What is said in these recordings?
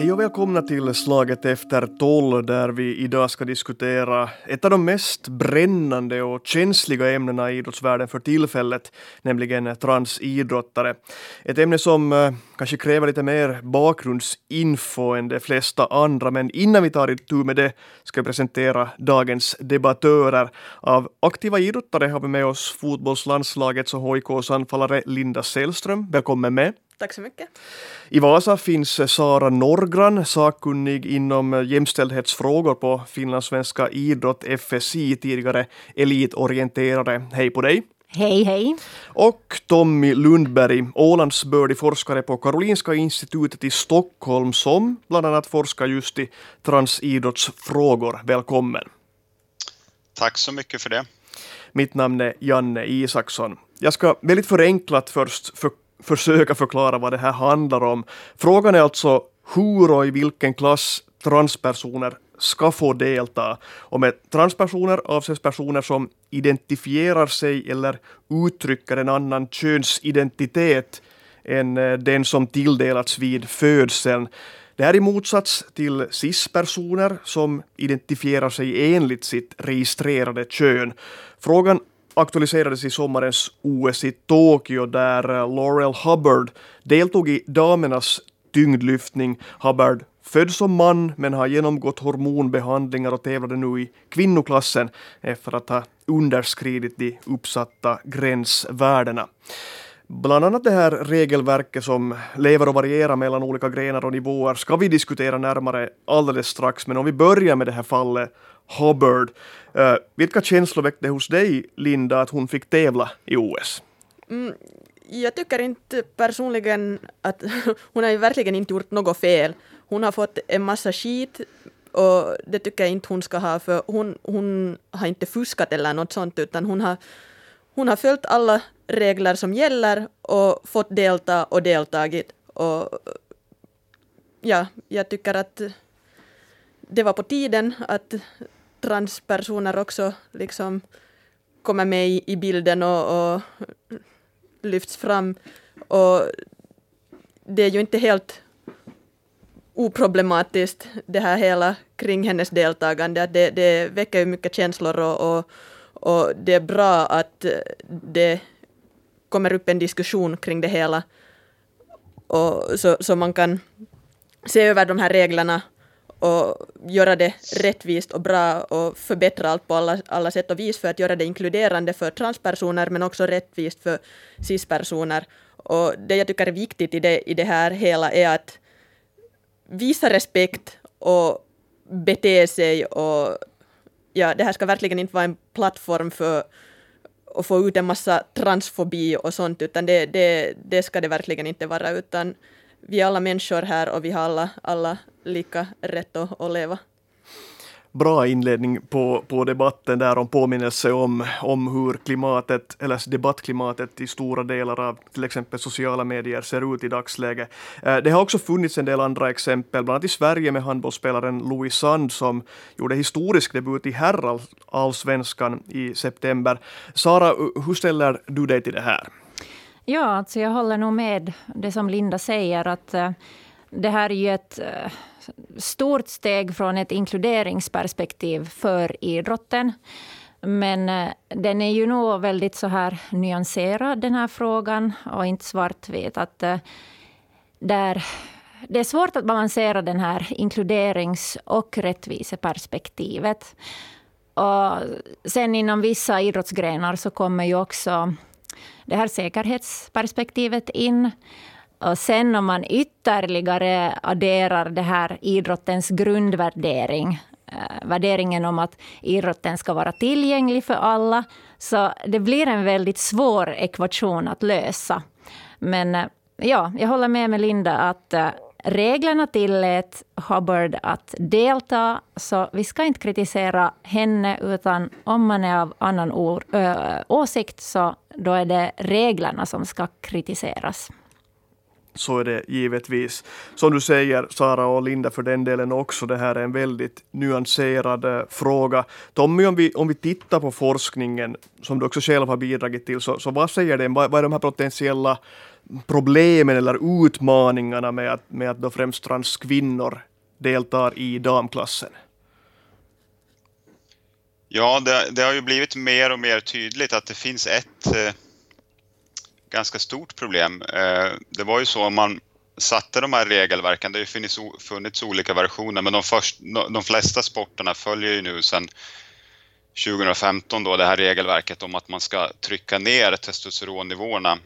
Hej och välkomna till Slaget efter tolv där vi idag ska diskutera ett av de mest brännande och känsliga ämnena i idrottsvärlden för tillfället, nämligen transidrottare. Ett ämne som eh, kanske kräver lite mer bakgrundsinfo än de flesta andra, men innan vi tar itu med det ska jag presentera dagens debattörer. Av aktiva idrottare har vi med oss fotbollslandslagets och HIKs anfallare Linda Sällström. Välkommen med. Tack så mycket. I Vasa finns Sara Norgran, sakkunnig inom jämställdhetsfrågor på finlandssvenska idrott FSI, tidigare elitorienterare. Hej på dig! Hej, hej. Och Tommy Lundberg, Ålandsbördig forskare på Karolinska institutet i Stockholm som bland annat forskar just i transidrottsfrågor. Välkommen! Tack så mycket för det. Mitt namn är Janne Isaksson. Jag ska väldigt förenklat först för försöka förklara vad det här handlar om. Frågan är alltså hur och i vilken klass transpersoner ska få delta. Och med transpersoner avses personer som identifierar sig eller uttrycker en annan könsidentitet än eh, den som tilldelats vid födseln. Det här i motsats till cis-personer som identifierar sig enligt sitt registrerade kön. Frågan aktualiserades i sommarens OS i Tokyo där eh, Laurel Hubbard deltog i damernas tyngdlyftning. Hubbard född som man men har genomgått hormonbehandlingar och tävlade nu i kvinnoklassen efter att ha underskridit de uppsatta gränsvärdena. Bland annat det här regelverket som lever och varierar mellan olika grenar och nivåer ska vi diskutera närmare alldeles strax. Men om vi börjar med det här fallet Hubbard. Uh, vilka känslor väckte hos dig, Linda, att hon fick tävla i OS? Mm, jag tycker inte personligen att hon har ju verkligen inte gjort något fel. Hon har fått en massa skit och det tycker jag inte hon ska ha för hon, hon har inte fuskat eller något sånt utan hon har, hon har följt alla regler som gäller och fått delta och deltagit. Och ja, jag tycker att det var på tiden att transpersoner också liksom kommer med i, i bilden och, och lyfts fram. Och det är ju inte helt oproblematiskt det här hela kring hennes deltagande. Det, det väcker ju mycket känslor och, och, och, det är bra att det kommer upp en diskussion kring det hela. Och så, så man kan se över de här reglerna och göra det rättvist och bra och förbättra allt på alla, alla sätt och vis för att göra det inkluderande för transpersoner men också rättvist för cispersoner. Och det jag tycker är viktigt i det, i det här hela är att visa respekt och bete sig och ja, det här ska verkligen inte vara en plattform för att få ut en massa transfobi och sånt, utan det, det, det ska det verkligen inte vara, utan vi är alla människor här och vi har alla, alla lika rätt att, att leva. Bra inledning på, på debatten där om påminnelse om, om hur klimatet, eller debattklimatet i stora delar av till exempel sociala medier ser ut i dagsläget. Eh, det har också funnits en del andra exempel, bland annat i Sverige med handbollsspelaren Louis Sand som gjorde historisk debut i herrallsvenskan i september. Sara, hur ställer du dig till det här? Ja, alltså jag håller nog med det som Linda säger, att eh, det här är ju ett eh, stort steg från ett inkluderingsperspektiv för idrotten. Men eh, den är ju nog väldigt så här nyanserad, den här frågan, och inte svartvit. Att, där, det är svårt att balansera den här inkluderings och rättviseperspektivet. Och sen inom vissa idrottsgrenar så kommer ju också det här säkerhetsperspektivet in. Och sen om man ytterligare adderar det här idrottens grundvärdering, eh, värderingen om att idrotten ska vara tillgänglig för alla, så det blir en väldigt svår ekvation att lösa. Men eh, ja, jag håller med Melinda att eh, reglerna tillät Hubbard att delta, så vi ska inte kritisera henne, utan om man är av annan or, ö, åsikt, så då är det reglerna som ska kritiseras. Så är det givetvis. Som du säger, Sara och Linda för den delen också, det här är en väldigt nyanserad eh, fråga. Tommy, om vi, om vi tittar på forskningen, som du också själv har bidragit till, så, så vad säger den? Vad, vad är de här potentiella problemen eller utmaningarna med att, med att då främst transkvinnor deltar i damklassen? Ja, det, det, har ju blivit mer och mer tydligt att det finns ett eh, ganska stort problem. Eh, det var ju så om man satte de här regelverken, det har ju funnits, funnits olika versioner, men de, först, de flesta sporterna följer ju nu sedan 2015 då det här regelverket om att man ska trycka ner testosteronnivåerna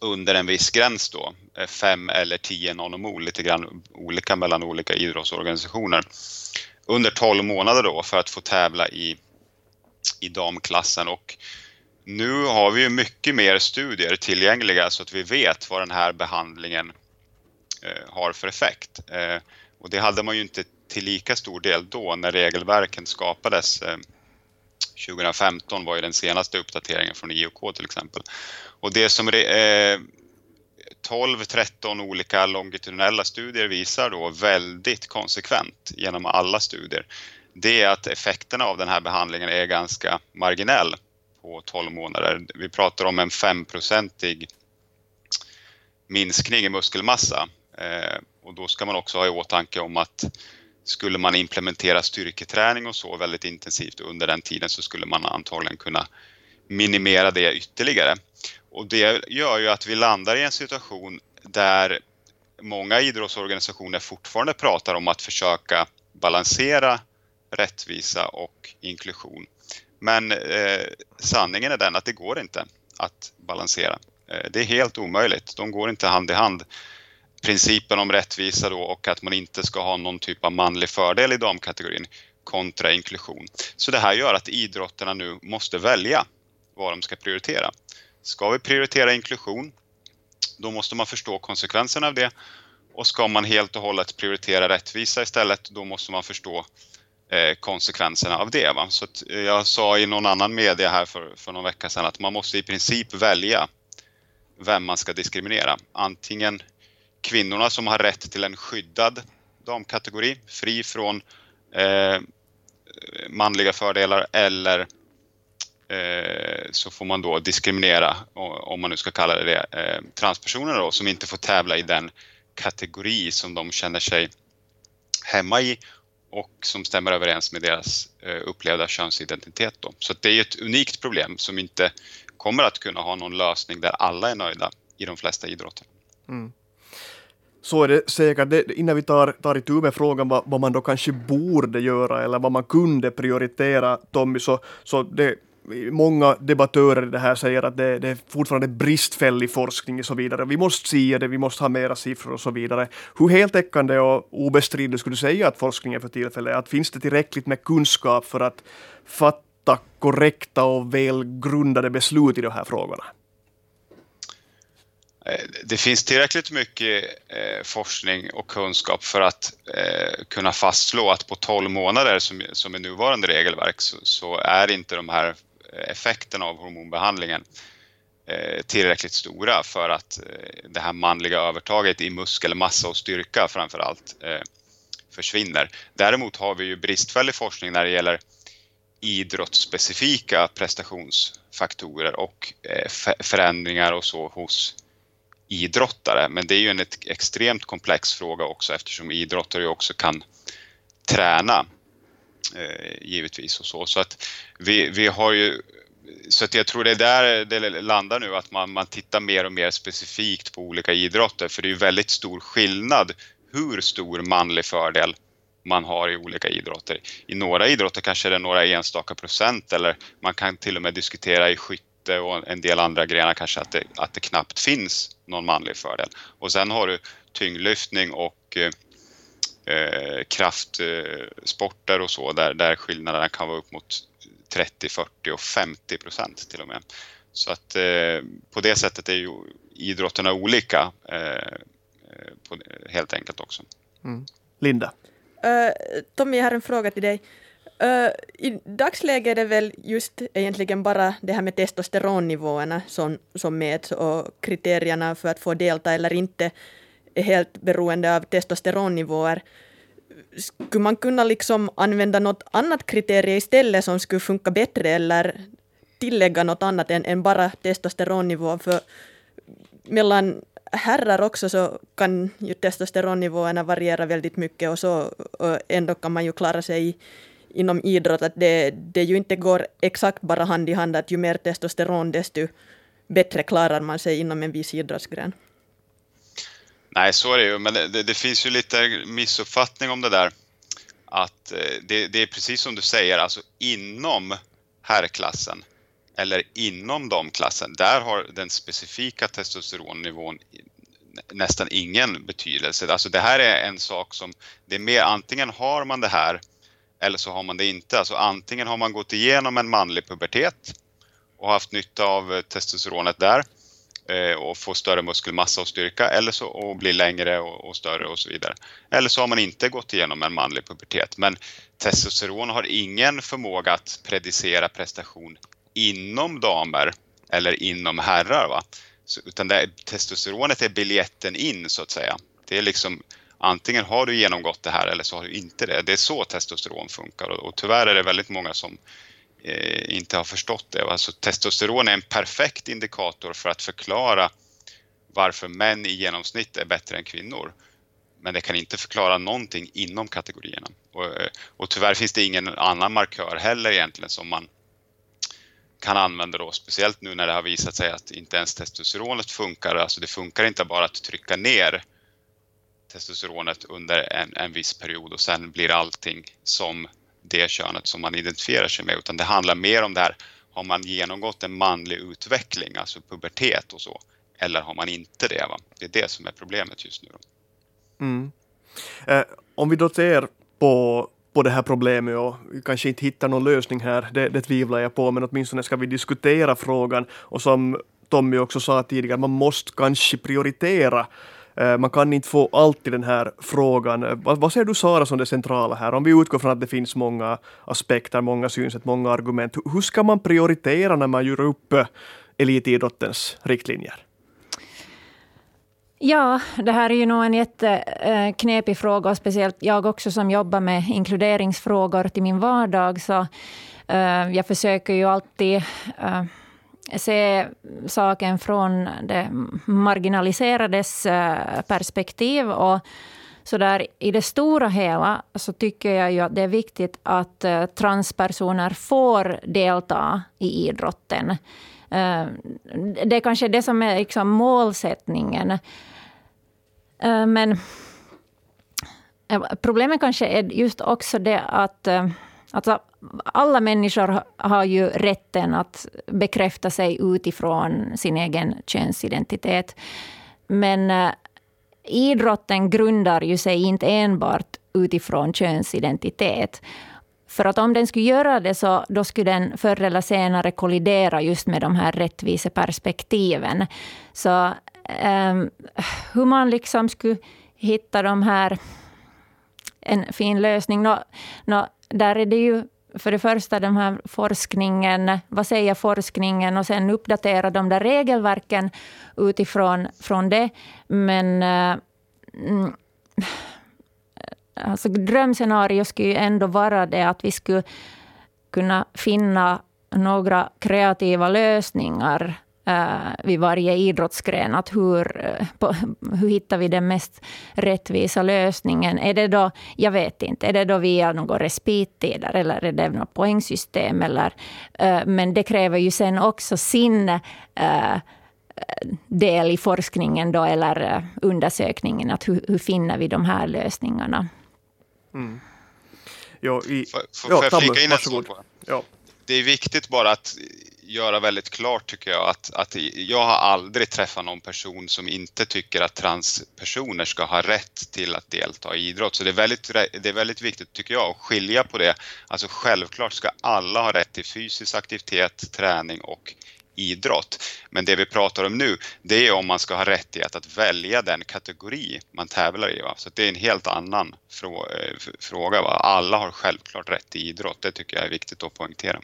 under en viss gräns då, eh, 5 eller 10 nanomol, lite grann olika mellan olika idrottsorganisationer, under 12 månader då för att få tävla i, i damklassen. Och nu har vi ju mycket mer studier tillgängliga så att vi vet vad den här behandlingen eh, har för effekt. Eh, och det hade man ju inte till lika stor del då när regelverken skapades. Eh, 2015 var ju den senaste uppdateringen från IOK till exempel. Och det som eh, 12-13 olika longitudinella studier visar då väldigt konsekvent genom alla studier, det är att effekterna av den här behandlingen är ganska marginell på 12 månader. Vi pratar om en 5-procentig minskning i muskelmassa eh, och då ska man också ha i åtanke om att skulle man implementera styrketräning och så väldigt intensivt under den tiden så skulle man antagligen kunna minimera det ytterligare. Och det gör ju att vi landar i en situation där många idrottsorganisationer fortfarande pratar om att försöka balansera rättvisa och inklusion. Men eh, sanningen är den att det går inte att balansera. Eh, det är helt omöjligt. De går inte hand i hand principen om rättvisa då och att man inte ska ha någon typ av manlig fördel i damkategorin kontra inklusion. Så det här gör att idrotterna nu måste välja vad de ska prioritera. Ska vi prioritera inklusion, då måste man förstå konsekvenserna av det. Och ska man helt och hållet prioritera rättvisa istället, då måste man förstå eh, konsekvenserna av det. Va? Så eh, jag sa i någon annan media här för, för någon vecka sedan att man måste i princip välja vem man ska diskriminera. Antingen kvinnorna som har rätt till en skyddad damkategori, fri från eh, manliga fördelar eller eh, så får man då diskriminera, om man nu ska kalla det det, eh, transpersoner då, som inte får tävla i den kategori som de känner sig hemma i och som stämmer överens med deras eh, upplevda könsidentitet. Då. Så det är ett unikt problem som inte kommer att kunna ha någon lösning där alla är nöjda i de flesta idrotter. Mm så är det säkert, det, innan vi tar, tar itu med frågan vad, vad, man då kanske borde göra eller vad man kunde prioritera, Tommy, så, så det, många debattörer i det här säger att det, det är fortfarande bristfällig forskning och så vidare. Vi måste se det, vi måste ha mera siffror och så vidare. Hur heltäckande och obestridligt skulle du säga att forskningen för tillfället är? Att finns det tillräckligt med kunskap för att fatta korrekta och välgrundade beslut i de här frågorna? Eh, det finns tillräckligt mycket eh, forskning och kunskap för att eh, kunna fastslå att på 12 månader som, som är nuvarande regelverk så, så är inte de här effekterna av hormonbehandlingen tillräckligt stora för att det här manliga övertaget i muskelmassa och styrka framför allt försvinner. Däremot har vi ju bristfällig forskning när det gäller idrottsspecifika prestationsfaktorer och förändringar och så hos idrottare. Men det är ju en extremt komplex fråga också eftersom idrottare också kan träna eh, givetvis och så. Så att vi, vi har ju så att jag tror det är där det landar nu, att man, man tittar mer och mer specifikt på olika idrotter, för det är ju väldigt stor skillnad hur stor manlig fördel man har i olika idrotter. I några idrotter kanske det är några enstaka procent eller man kan till och med diskutera i skytte skytte och en del andra grenar kanske att det, att det knappt finns någon manlig fördel. Och sen har du tyngdlyftning och eh, kraftsporter och så där, där skillnaderna kan vara upp mot 30, 40 och 50 procent till och med. Så att eh, på det sättet är ju idrotterna olika eh, på, helt enkelt också. Mm. Linda? Uh, Tommy, jag har en fråga till dig. Uh, I dagsläget är det väl just egentligen bara det här med testosteronnivåerna som, som mäts och kriterierna för att få delta eller inte är helt beroende av testosteronnivåer. Skulle man kunna liksom använda något annat kriterie istället som skulle funka bättre eller tillägga något annat än, än bara testosteronnivå? För mellan herrar också så kan ju testosteronnivåerna variera väldigt mycket och så och ändå kan man ju klara sig i inom idrott att det, det ju inte går exakt bara hand i hand att ju mer testosteron desto bättre klarar man sig inom en viss idrottsgren. Nej, så är det ju, men det, det finns ju lite missuppfattning om det där. Att eh, det, det, är precis som du säger, alltså inom herrklassen eller inom damklassen, där har den specifika testosteronnivån nästan ingen betydelse. Alltså det här är en sak som, det är mer antingen har man det här eller så har man det inte. Alltså antingen har man gått igenom en manlig pubertet och haft nytta av eh, testosteronet där eh, och får större muskelmassa och styrka eller så, och blir längre och, och, större och så vidare. Eller så har man inte gått igenom en manlig pubertet. Men testosteron har ingen förmåga att predicera prestation inom damer eller inom herrar. Va? Så, utan det, testosteronet är biljetten in så att säga. Det är liksom antingen har du genomgått det här eller så har du inte det. Det är så testosteron funkar och, och tyvärr är det väldigt många som eh, inte har förstått det. Alltså, testosteron är en perfekt indikator för att förklara varför män i genomsnitt är bättre än kvinnor. Men det kan inte förklara någonting inom kategorierna. Och, eh, och tyvärr finns det ingen annan markör heller egentligen som man kan använda då, speciellt nu när det har visat sig att inte ens testosteronet funkar. Alltså det funkar inte bara att trycka ner testosteronet under en, en viss period och sen blir allting som det könet som man identifierar sig med, utan det handlar mer om det här, har man genomgått en manlig utveckling, alltså pubertet och så, eller har man inte det? Va? Det är det som är problemet just nu. Mm. Eh, om vi då ser på på det här problemet och kanske inte hittar någon lösning här, det, det tvivlar jag på, men åtminstone ska vi diskutera frågan. Och som Tommy också sa tidigare, man måste kanske prioritera Eh, man kan inte få allt i den här frågan. Eh, vad, vad ser du Sara som det centrala här? Om vi utgår från att det finns många aspekter, många synsätt, många argument. Hur ska man prioritera när man gör upp eh, elitidrottens riktlinjer? Ja, det här är ju nog en jätteknepig fråga, och speciellt jag också som jobbar med inkluderingsfrågor till min vardag. Så, jag försöker ju alltid se saken från det marginaliserades eh, perspektiv. Och så där, I det stora hela så tycker jag ju att det är viktigt att eh, transpersoner får delta i idrotten. Eh, det är kanske det som är liksom målsättningen. Men problemet kanske är just också det att Alltså, alla människor har ju rätten att bekräfta sig utifrån sin egen könsidentitet. Men äh, idrotten grundar ju sig inte enbart utifrån könsidentitet. För att om den skulle göra det så då skulle den förr eller senare kollidera just med de här rättviseperspektiven. Så ähm, hur man liksom skulle hitta de här en fin lösning. Nå, nå, där är det ju för det första den här forskningen, vad säger forskningen, och sen uppdatera de där regelverken utifrån från det. Men äh, alltså, drömscenario skulle ju ändå vara det att vi skulle kunna finna några kreativa lösningar uh, vid varje idrottsgren. Att hur, uh, på, hur hittar vi den mest rättvisa lösningen? Är det då, jag vet inte, är det då via några respittider eller är det något poängsystem? Eller, uh, men det kräver ju sen också sin del i forskningen då, eller undersökningen. Att hur, hur finner vi de här lösningarna? Mm. Jo, i, får, får jag flika in en sak? Ja. Det är viktigt bara att göra väldigt klart tycker jag att, att jag har aldrig träffat någon person som inte tycker att transpersoner ska ha rätt till att delta i idrott. Så det är väldigt, det är väldigt viktigt tycker jag att skilja på det. Alltså självklart ska alla ha rätt till fysisk aktivitet, träning och idrott. Men det vi pratar om nu, det är om man ska ha rättighet att välja den kategori man tävlar i. Va? Så det är en helt annan eh, fråga. Va? Alla har självklart rätt till idrott, det tycker jag är viktigt att poängtera.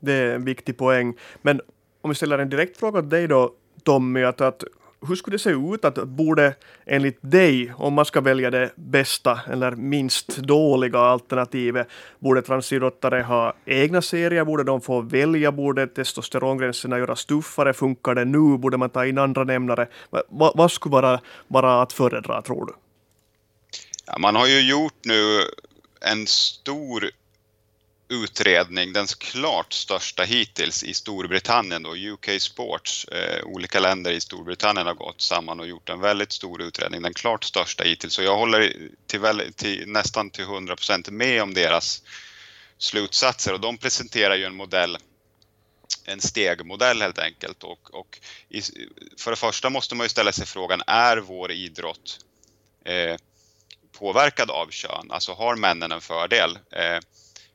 Det är en viktig poäng. Men om vi ställer en direkt fråga till dig då, Tommy, att, att hur skulle det se ut? Att borde enligt dig, om man ska välja det bästa eller minst dåliga alternativet, borde transidrottare ha egna serier? Borde de få välja? Borde testosterongränserna göras tuffare? Funkar det nu? Borde man ta in andra nämnare? Vad, vad skulle vara, vara att föredra, tror du? Ja, man har ju gjort nu en stor utredning, den klart största hittills i Storbritannien då, UK Sports. Eh, olika länder i Storbritannien har gått samman och gjort en väldigt stor utredning, den klart största hittills. Så jag håller till, väl, till nästan till 100 procent med om deras slutsatser och de presenterar ju en modell en stegmodell helt enkelt. Och, och i, för det första måste man ju ställa sig frågan, är vår idrott eh, påverkad av kön? Alltså har männen en fördel? Eh,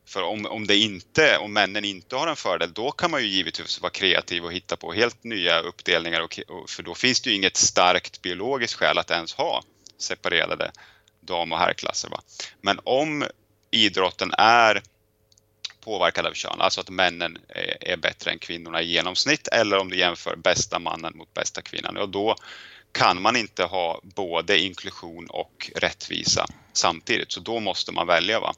för om, om, det inte, om männen inte har en fördel, då kan man ju givetvis vara kreativ och hitta på helt nya uppdelningar. Och, och, för då finns det ju inget starkt biologiskt skäl att ens ha separerade dam och herrklasser. Va? Men om idrotten är påverkad av kön, alltså att männen är, är bättre än kvinnorna i genomsnitt, eller om du jämför bästa mannen mot bästa kvinnan, ja då kan man inte ha både inklusion och rättvisa samtidigt, så då måste man välja. Va?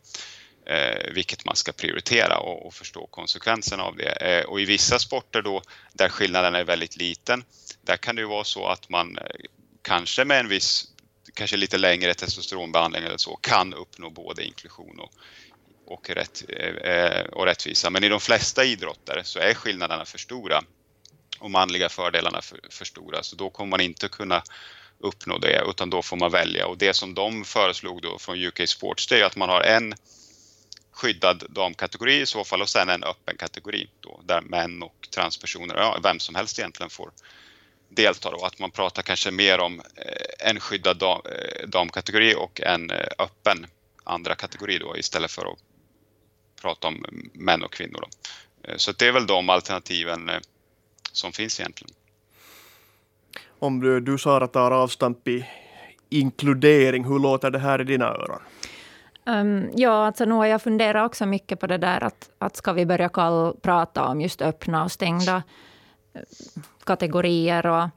Eh, vilket man ska prioritera och, och förstå konsekvenserna av det. Eh, och i vissa sporter då där skillnaden är väldigt liten, där kan det ju vara så att man eh, kanske med en viss, kanske lite längre testosteronbehandling eller så, kan uppnå både inklusion och, och, rätt, eh, eh, och rättvisa. Men i de flesta idrotter så är skillnaderna för stora och manliga fördelarna för, för stora, så då kommer man inte kunna uppnå det, utan då får man välja. Och det som de föreslog då från UK Sports, det är att man har en skyddad damkategori i så fall och sen en öppen kategori då, där män och transpersoner, ja, vem som helst egentligen får delta då. Att man pratar kanske mer om eh, en skyddad dam, eh, damkategori och en eh, öppen andra kategori då istället för att prata om män och kvinnor. Då. Så det är väl de alternativen som finns egentligen. Om du, du Sara tar avstamp i inkludering, hur låter det här i dina öron? Um, ja, alltså nu har jag funderat också mycket på det där att, att ska vi börja kall, prata om just öppna och stängda eh, kategorier och,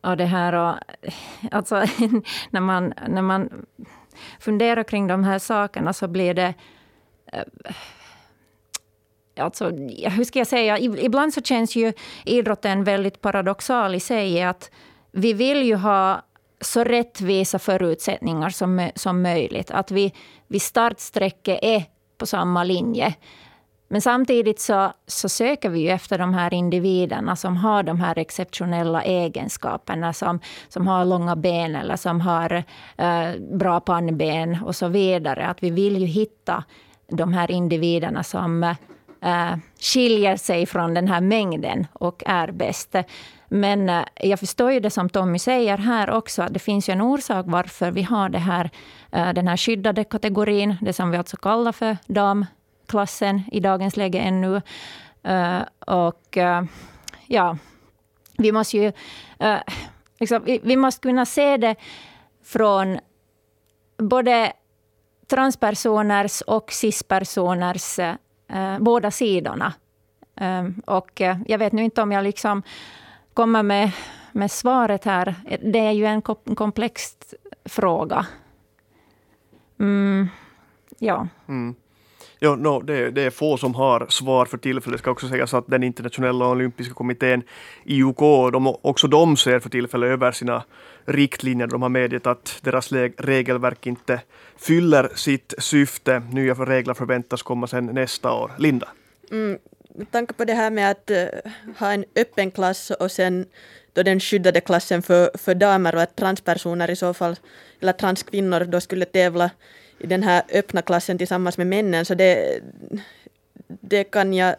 och det här. Och, eh, alltså, när, man, när man funderar kring de här sakerna så blir det eh, Alltså, hur ska jag säga? Ibland så känns ju idrotten väldigt paradoxal i sig. Att vi vill ju ha så rättvisa förutsättningar som, som möjligt. Att vi vid startsträcket är på samma linje. Men samtidigt så, så söker vi ju efter de här individerna som har de här exceptionella egenskaperna, som, som har långa ben eller som har eh, bra pannben och så vidare. Att vi vill ju hitta de här individerna som eh, skiljer sig från den här mängden och är bäst. Men eh, jag förstår ju det som Tommy säger här också, att det finns ju en orsak varför vi har det här, eh, den här skyddade kategorin, det som vi alltså kallar för damklassen i dagens läge ännu. Eh, och ja, vi måste ju liksom, vi måste kunna se det från både transpersoners och cispersoners båda sidorna. Och jag vet nu inte om jag liksom komma med, med svaret här. Det är ju en komplex fråga. Mm, ja. Mm. Ja, no, det, det, är få som har svar för tillfället. Det ska också sägas att den internationella olympiska kommittén, IOK, de, också de ser för tillfället över sina riktlinjer. De har medgett att deras regelverk inte fyller sitt syfte. Nya regler förväntas komma sen nästa år. Linda? Mm, med tanke på det här med att eh, ha en öppen klass och sen då den skyddade klassen för, för damer och att transpersoner i så fall, eller transkvinnor då skulle tävla i den här öppna klassen tillsammans med männen, så det, det kan jag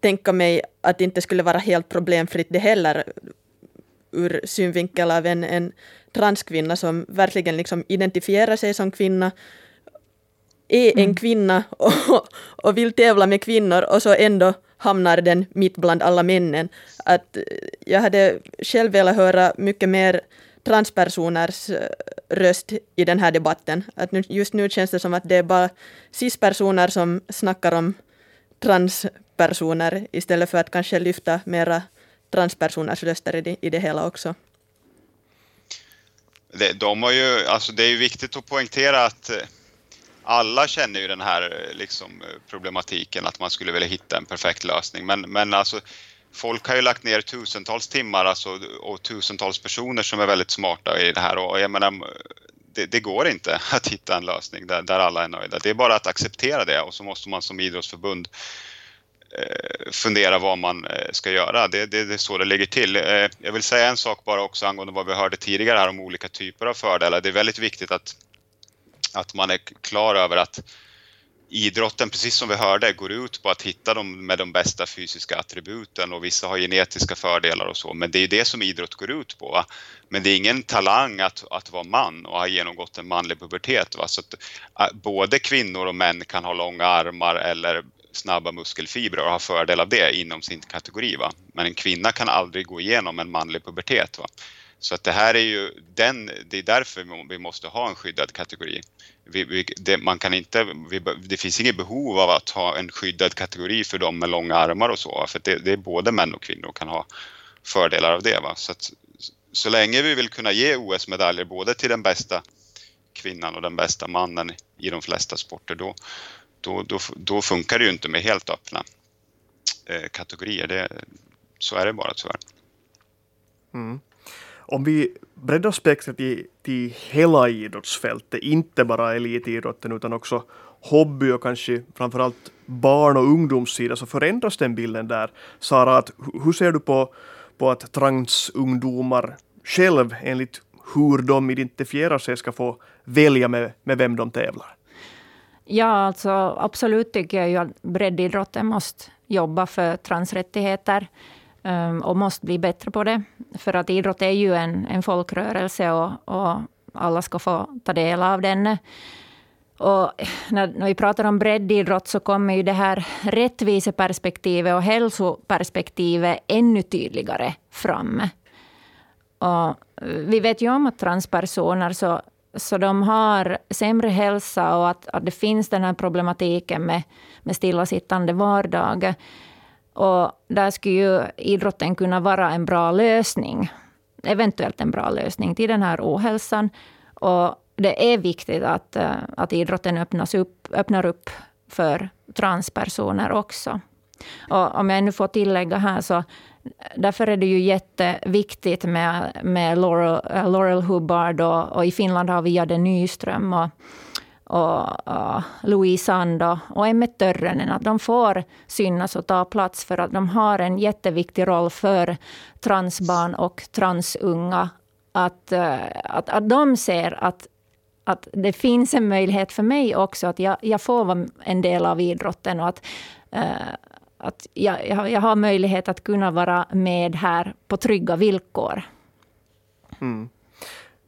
tänka mig att det inte skulle vara helt problemfritt det heller ur synvinkel av en, en transkvinna som verkligen liksom identifierar sig som kvinna är en mm. kvinna och, och vill tävla med kvinnor och så ändå hamnar den mitt bland alla männen. Att jag hade själv velat höra mycket mer transpersoners eh, röst i den här debatten. Att nu, just nu känns det som att det är bara cispersoner som snackar om transpersoner istället för att kanske lyfta mera transpersoners röster i det, i det hela också. det, de har ju, alltså det är ju viktigt att poängtera att alla känner ju den här eh, liksom, eh, problematiken att man skulle vilja hitta en perfekt lösning. Men, men alltså, folk har ju lagt ner tusentals timmar alltså, och tusentals personer som är väldigt smarta i det här. Och jag menar, det, det går inte att hitta en lösning där, där alla är nöjda. Det är bara att acceptera det och så måste man som idrottsförbund eh, fundera vad man ska göra. Det, det, det, är så det ligger till. Jag vill säga en sak bara också angående vad vi hörde tidigare här om olika typer av fördelar. Det är väldigt viktigt att, att man är klar över att idrotten, precis som vi hörde, går ut på att hitta dem med de bästa fysiska attributen och vissa har genetiska fördelar och så, men det är det som idrott går ut på. Va? Men det är ingen talang att, att vara man och ha genomgått en manlig pubertet. Va? Så att, äh, både kvinnor och män kan ha långa armar eller snabba muskelfibrer och ha fördel av det inom sin kategori. Va? Men en kvinna kan aldrig gå igenom en manlig pubertet. Va? Så att det här är ju den, det är därför vi måste ha en skyddad kategori. Vi, vi, det, man kan inte, vi, det finns inget behov av att ha en skyddad kategori för de med långa armar och så, för det, det är både män och kvinnor kan ha fördelar av det. Va? Så, att, så länge vi vill kunna ge OS-medaljer både till den bästa kvinnan och den bästa mannen i de flesta sporter, då, då, då, då funkar det ju inte med helt öppna eh, kategorier. Det, så är det bara tyvärr. Mm om vi breddar spektrat till, till hela idrottsfältet, inte bara elitidrotten utan också hobby och kanske framförallt barn och ungdomssida, så förändras den bilden där. Sara, att, hur ser du på, på att transungdomar själv, enligt hur de identifierar sig, ska få välja med, med vem de tävlar? Ja, alltså absolut tycker jag ju att breddidrotten måste jobba för transrättigheter. Ehm, och måste bli bättre på det. För att idrott är ju en, en folkrörelse och, och alla ska få ta del av den. Och när, när vi pratar om breddidrott så kommer ju det här rättviseperspektivet och hälsoperspektivet ännu tydligare fram. Och vi vet ju om att transpersoner så, så de har sämre hälsa och att, att det finns den här problematiken med, med stillasittande vardag. Och där skulle ju idrotten kunna vara en bra lösning. Eventuellt en bra lösning till den här ohälsan. Och det är viktigt att, eh, att idrotten öppnas upp, öppnar upp för transpersoner också. Och om jag nu får tillägga här, så därför är det ju jätteviktigt med, med Laurel, eh, Laurel Hubbard och, och i Finland har vi Jade Nyström. Och, och uh, Louise Sand och, Emme Emmet Törrönen, att de får synas och ta plats för att de har en jätteviktig roll för transbarn och transunga. Att, uh, att, att de ser att, att det finns en möjlighet för mig också, att jag, jag får vara en del av idrotten och att, uh, att jag, jag har möjlighet att kunna vara med här på trygga villkor. Mm.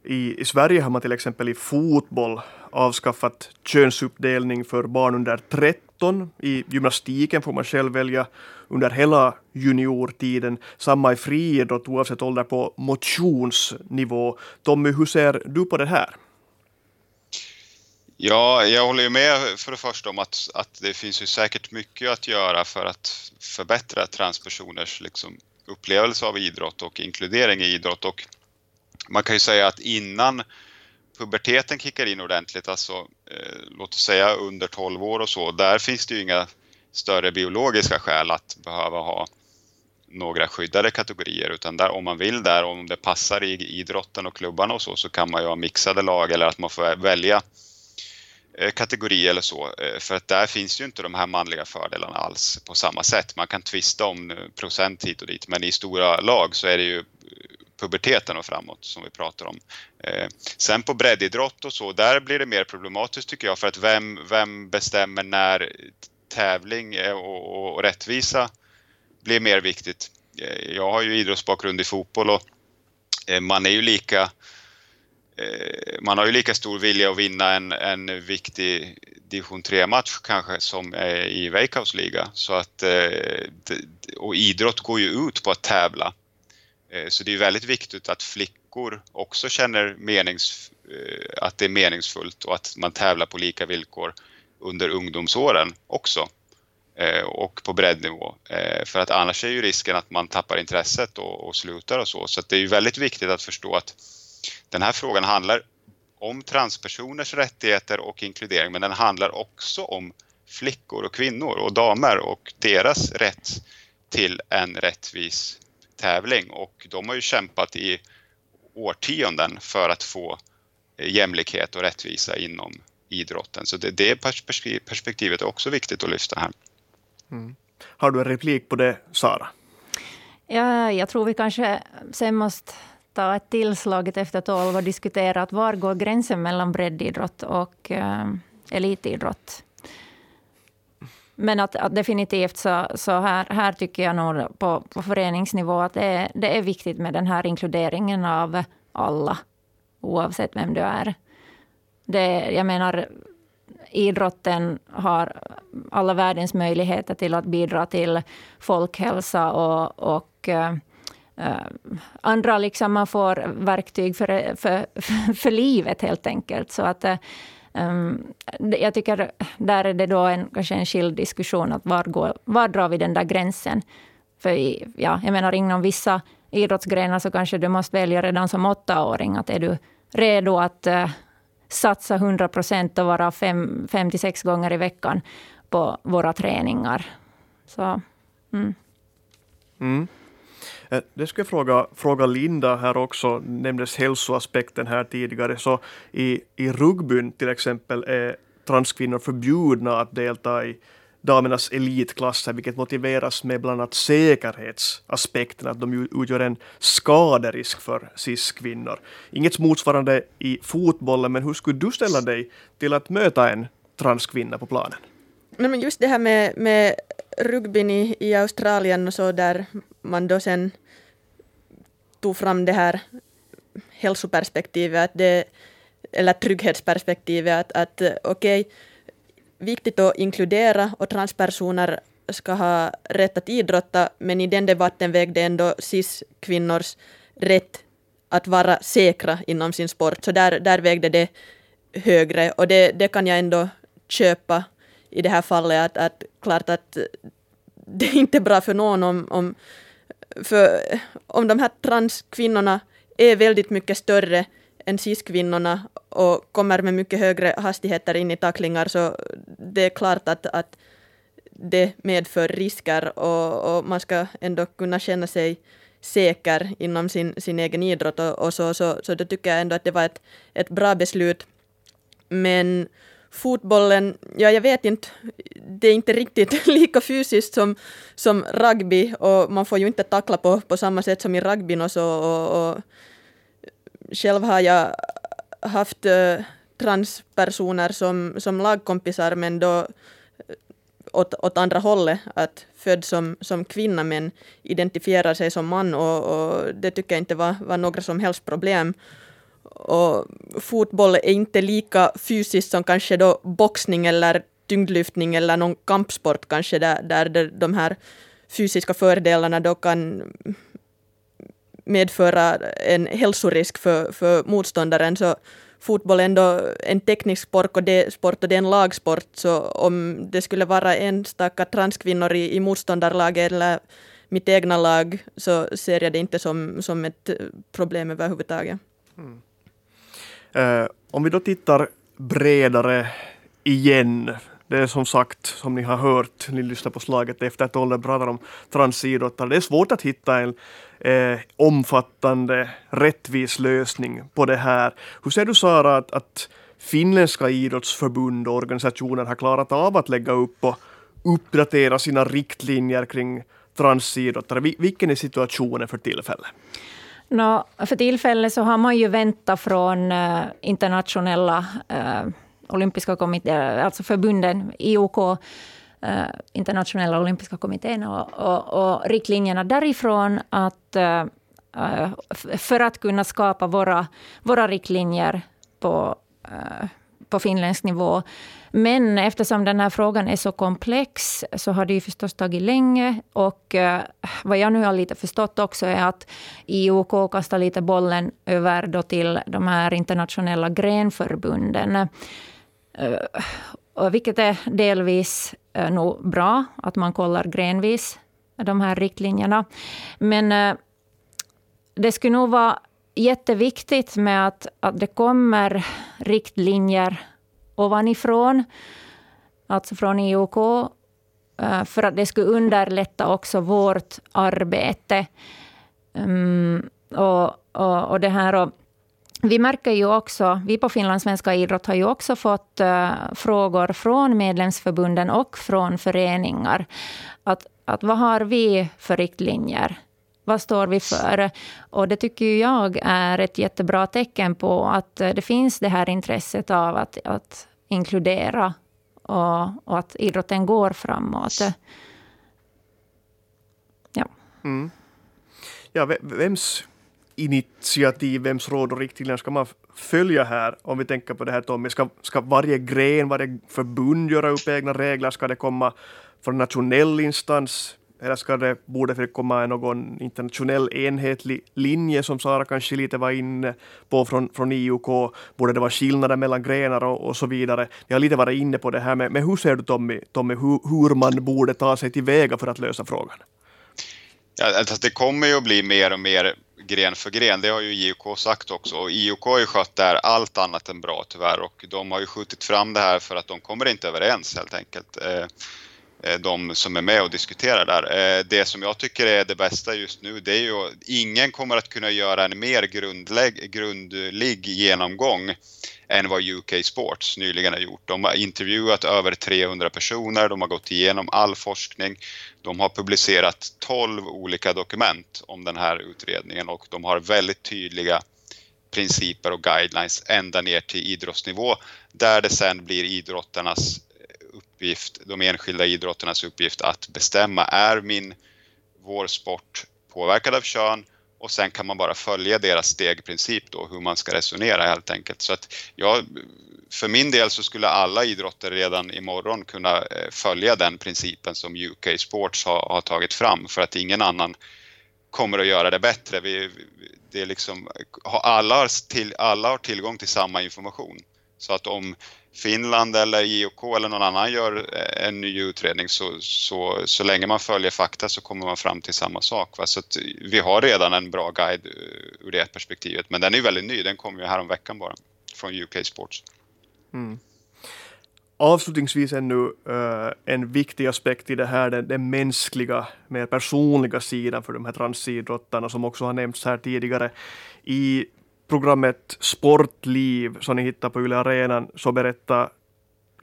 I, I Sverige har man till exempel i fotboll avskaffat könsuppdelning för barn under 13. I gymnastiken får man själv välja under hela juniortiden. Samma i friidrott oavsett ålder på motionsnivå. Tommy, hur ser du på det här? Ja, jag håller ju med för det första om att, att det finns ju säkert mycket att göra för att förbättra transpersoners liksom, upplevelse av idrott och inkludering i idrott. Och man kan ju säga att innan puberteten kickar in ordentligt, alltså eh, låt oss säga under 12 år och så, där finns det ju inga större biologiska skäl att behöva ha några skyddade kategorier utan där, om man vill där, om det passar i idrotten och klubbarna och så, så kan man ju ha mixade lag eller att man får välja eh, kategori eller så. Eh, för att där finns ju inte de här manliga fördelarna alls på samma sätt. Man kan tvista om procent hit och dit men i stora lag så är det ju eh, puberteten och framåt som vi pratar om. Eh, sen på breddidrott och så, där blir det mer problematiskt tycker jag för att vem, vem bestämmer när tävling eh, och, och, och rättvisa blir mer viktigt. Eh, jag har ju idrottsbakgrund i fotboll och eh, man är ju lika eh, man har ju lika stor vilja att vinna en, en viktig division 3-match kanske som i Veikkaus liga. Så att, eh, och idrott går ju ut på att tävla. Eh, så det är väldigt viktigt att flickor också känner menings, eh, att det är meningsfullt och att man tävlar på lika villkor under ungdomsåren också eh, och på breddnivå. För att annars är ju risken att man tappar intresset och, och slutar och så. Så det är ju väldigt viktigt att förstå att den här frågan handlar om transpersoners rättigheter och inkludering, men den handlar också om flickor och kvinnor och damer och deras rätt till en rättvis tävling. Och de har ju kämpat i årtionden för att få jämlikhet och rättvisa inom idrotten. Så det, det perspektivet är också viktigt att lyfta här. Mm. Har du en replik på det, Sara? Ja, jag tror vi kanske sen måste ta ett tillslaget efter tolv och diskutera att var går gränsen mellan breddidrott och uh, elitidrott. Men att, att, definitivt så, så här, här tycker jag nog på, på föreningsnivå att det är, det är viktigt med den här inkluderingen av alla, oavsett vem du är. Det, jag menar, idrotten har alla världens möjligheter till att bidra till folkhälsa och, och uh, andra, liksom man får verktyg för, för, för livet helt enkelt. Så att eh, um, jag tycker där är det då en, kanske en skild diskussion, att var, går, var drar vi den där gränsen? För ja, jag menar inom vissa idrottsgrenar så kanske du måste välja redan som åttaåring, att är du redo att uh, satsa 100 procent och vara fem, fem till sex gånger i veckan på våra träningar. Så, mm. Mm. Eh, det ska jag fråga, fråga Linda här också, nämndes hälsoaspekten här tidigare. Så i, i rugbyn till exempel är transkvinnor förbjudna att delta i damernas elitklasser, vilket motiveras med bland annat säkerhetsaspekten, att de utgör en skaderisk för cis-kvinnor. Inget motsvarande i fotbollen, men hur skulle du ställa dig till att möta en transkvinna på planen? Nej, men just det här med, med rugbyn i, i Australien och så där man då sen tog fram det här hälsoperspektivet, att det, eller trygghetsperspektivet, att, att eh, okej, okay, viktigt att inkludera och transpersoner ska ha rätt att idrotta, men i den debatten vägde ändå cis-kvinnors rätt att vara säkra inom sin sport, så där, där vägde det högre. Och det, det kan jag ändå köpa i det här fallet, att, att klart att det är inte bra för någon om, om, för, om de här transkvinnorna är väldigt mycket större än cis-kvinnorna och kommer med mycket högre hastigheter in i tacklingar så det är klart att, att det medför risker och, och man ska ändå kunna känna sig säker inom sin, sin egen idrott och, och så, så, så då tycker jag ändå att det var ett, ett bra beslut. Men fotbollen, ja jag vet inte, det är inte riktigt lika fysiskt som, som rugby och man får ju inte tackla på, på samma sätt som i rugbyn och så. Och, och själv har jag haft uh, transpersoner som, som lagkompisar men då eh, åt, åt andra hållet, att född som, som kvinna men identifierar sig som man och, och det tycker jag inte var, var några som helst problem. Och fotboll är inte lika fysiskt som kanske då boxning eller tyngdlyftning eller någon kampsport kanske där, där de här fysiska fördelarna då kan medföra en hälsorisk för, för motståndaren så fotboll är ändå en teknisk sport och, det, sport och det är en lagsport så om det skulle vara enstaka transkvinnor i, i motståndarlaget eller mitt egna lag så ser jag det inte som, som ett problem överhuvudtaget. Mm. Eh, om vi då tittar bredare igen det är som sagt, som ni har hört, ni lyssnar på slaget efter tolv, pratar om transidrottare. Det är svårt att hitta en eh, omfattande, rättvis lösning på det här. Hur ser du Sara att, att finländska idrottsförbund och organisationer har klarat av att lägga upp och uppdatera sina riktlinjer kring transidrottare? Vilken är situationen för tillfället? No, för tillfället så har man ju väntat från eh, internationella eh, olympiska kommittén, alltså förbunden, IOK, eh, internationella olympiska kommittén och, och, och, riktlinjerna därifrån att eh, eh, för att kunna skapa våra, våra riktlinjer på, på finländsk nivå. Men eftersom den här frågan är så komplex så har det ju förstås tagit länge. Och eh, vad jag nu har lite förstått också är att IOK kastar lite bollen över då till de här internationella grenförbunden. Eh, vilket är delvis eh, nog bra, att man kollar grenvis de här riktlinjerna. Men eh, det skulle nog vara jätteviktigt med att, att det kommer riktlinjer ovanifrån, alltså från IOK, eh, för att det skulle underlätta också vårt arbete. Um, och, och, och, det här och, vi märker ju också, vi på Finlandssvenska idrott har ju också fått uh, frågor från medlemsförbunden och från föreningar. Att, att vad har vi för riktlinjer? Vad står vi för? Och det tycker jag är ett jättebra tecken på att eh, det finns det här intresset av att, att inkludera och, och att idrotten går framåt. Ja. Mm. Ja, vems initiativ, vems råd och riktlinjer ska man följa här? Om vi tänker på det här Tommy, ska, ska varje gren, varje förbund göra upp egna regler? Ska det komma från nationell instans? Eller ska det, borde det komma någon internationell enhetlig linje som Sara kanske lite var inne på från, från IOK? Borde det vara skillnader mellan grenar och, och så vidare? Vi har lite varit inne på det här, men, men hur ser du Tommy, Tommy hur, hur man borde ta sig tillväga för att lösa frågan? Ja, alltså det kommer ju att bli mer och mer gren för gren. Det har ju IOK sagt också. Och IOK har ju skött det här allt annat än bra tyvärr och de har ju skjutit fram det här för att de kommer inte överens helt enkelt. Eh, Eh, de som är med och diskuterar där. Eh, det som jag tycker är det bästa just nu det är ju att ingen kommer att kunna göra en mer grundlägg, grundlig genomgång än vad UK Sports nyligen har gjort. De har intervjuat över 300 personer, de har gått igenom all forskning, de har publicerat 12 olika dokument om den här utredningen och de har väldigt tydliga principer och guidelines ända ner till idrottsnivå där det sen blir idrottarnas uppgift, de enskilda idrotternas uppgift att bestämma, är min, vår sport påverkad av kön? Och sen kan man bara följa deras stegprincip då, hur man ska resonera helt enkelt. Så att jag, för min del så skulle alla idrotter redan imorgon kunna eh, följa den principen som UK Sports har, har tagit fram för att ingen annan kommer att göra det bättre. Vi, det är liksom, alla, har till, alla har tillgång till samma information. Så att om Finland eller IOK eller någon annan gör eh, en ny utredning så, så, så länge man följer fakta så kommer man fram till samma sak. Va? Så vi har redan en bra guide eh, ur det perspektivet, men den är väldigt ny. Den kom ju häromveckan bara från UK Sports. Mm. Avslutningsvis ännu uh, en viktig aspekt i det här, den, den mänskliga, mer personliga sidan för de här transidrottarna som också har nämnts här tidigare. I programmet Sportliv som ni hittar på Yle Arenan så berättar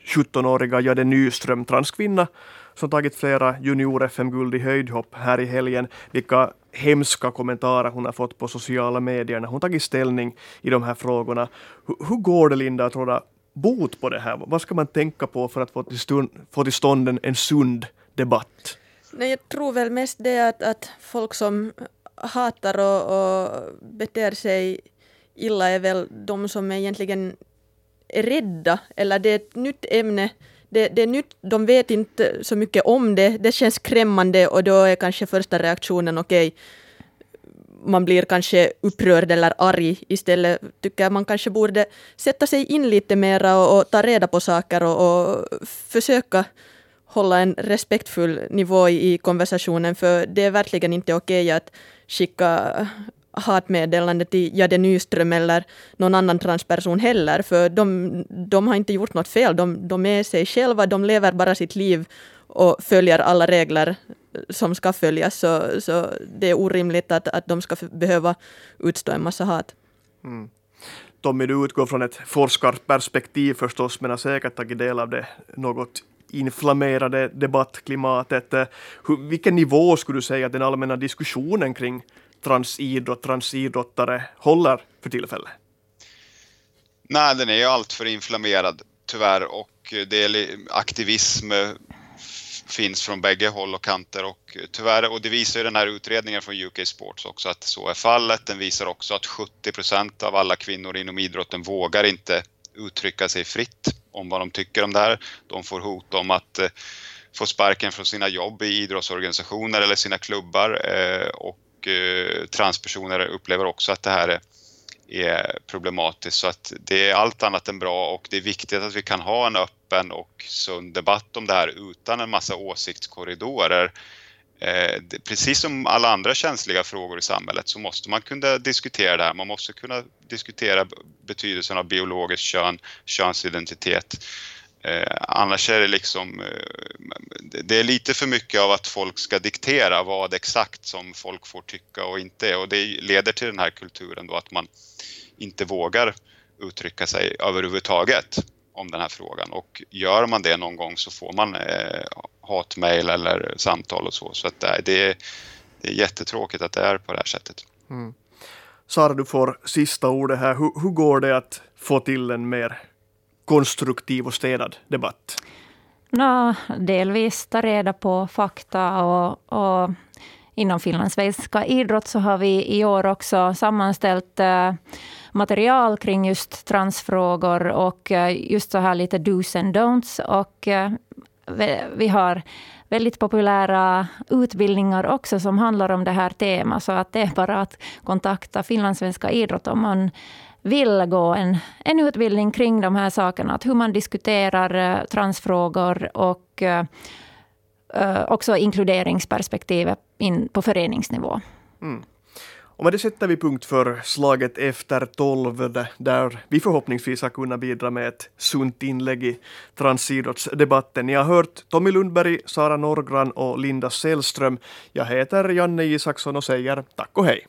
17-åriga Jade Nyström, transkvinna, som tagit flera junior-FM-guld i höjdhopp här i helgen, vilka hemska kommentarer hon har fått på sociala medier när hon tagit ställning i de här frågorna. Hur, hur går det Linda att råda bot på det här? Vad ska man tänka på för att få till, stund, få till stånd en, en sund debatt? Nej, jag tror väl mest det att, att folk som hatar och, och beter sig illa är väl de som egentligen är rädda, eller det är ett nytt ämne, det, det är nytt, de vet inte så mycket om det, det känns skrämmande och då är kanske första reaktionen okej, okay, man blir kanske upprörd eller arg istället. Tycker man kanske borde sätta sig in lite mera och, och ta reda på saker och, och, försöka hålla en respektfull nivå i, i konversationen, för det är verkligen inte okej att skicka hatmeddelande till Jade Nyström eller någon annan transperson heller, för de, de har inte gjort något fel. De, de är sig själva, de lever bara sitt liv och följer alla regler som ska följas. Så, så det är orimligt att, att de ska behöva utstå en massa hat. Mm. Tommy, du utgår från ett forskarperspektiv förstås, men har säkert tagit del av det något inflammerade debattklimatet. Hur, vilken nivå skulle du säga att den allmänna diskussionen kring transidrott, transidrottare håller för tillfället? Nej, den är ju alltför inflammerad tyvärr och det är aktivism eh, finns från bägge håll och kanter och tyvärr, och det visar ju den här utredningen från UK Sports också att så är fallet. Den visar också att 70 procent av alla kvinnor inom idrotten vågar inte uttrycka sig fritt om vad de tycker om det här. De får hot om att eh, få sparken från sina jobb i idrottsorganisationer eller sina klubbar eh, och och Eh, transpersoner upplever också att det här är problematiskt. Så att det är allt annat än bra och det är viktigt att vi kan ha en öppen och sund debatt om det här utan en massa åsiktskorridorer. Eh, precis som alla andra känsliga frågor i samhället så måste man kunna diskutera det här. Man måste kunna diskutera betydelsen av biologiskt kön, könsidentitet. Eh, annars är det liksom, eh, det är lite för mycket av att folk ska diktera vad exakt som folk får tycka och inte och det leder till den här kulturen då att man inte vågar uttrycka sig överhuvudtaget om den här frågan och gör man det någon gång så får man eh, hatmejl eller samtal och så. Så att eh, det, det, är, det är jättetråkigt att det är på det här sättet. Mm. Sara, du får sista ordet här. Hur, hur går det att få till en mer konstruktiv och städad debatt? No, delvis ta reda på fakta och, och inom finlandssvenska idrott så har vi i år också sammanställt eh, material kring just transfrågor och eh, just så här lite dos and don'ts. Och eh, vi har väldigt populära utbildningar också som handlar om det här temat. Så att det är bara att kontakta Finlandssvenska idrott om man vill gå en, en utbildning kring de här sakerna. Att hur man diskuterar eh, transfrågor och uh, också inkluderingsperspektivet in på föreningsnivå. Mm. Och med det sätter vi punkt för slaget efter tolv, där vi förhoppningsvis har kunnat bidra med ett sunt inlägg i transidrottsdebatten. Ni har hört Tommy Lundberg, Sara Norgran och Linda Sällström. Jag heter Janne Isaksson och säger tack och hej.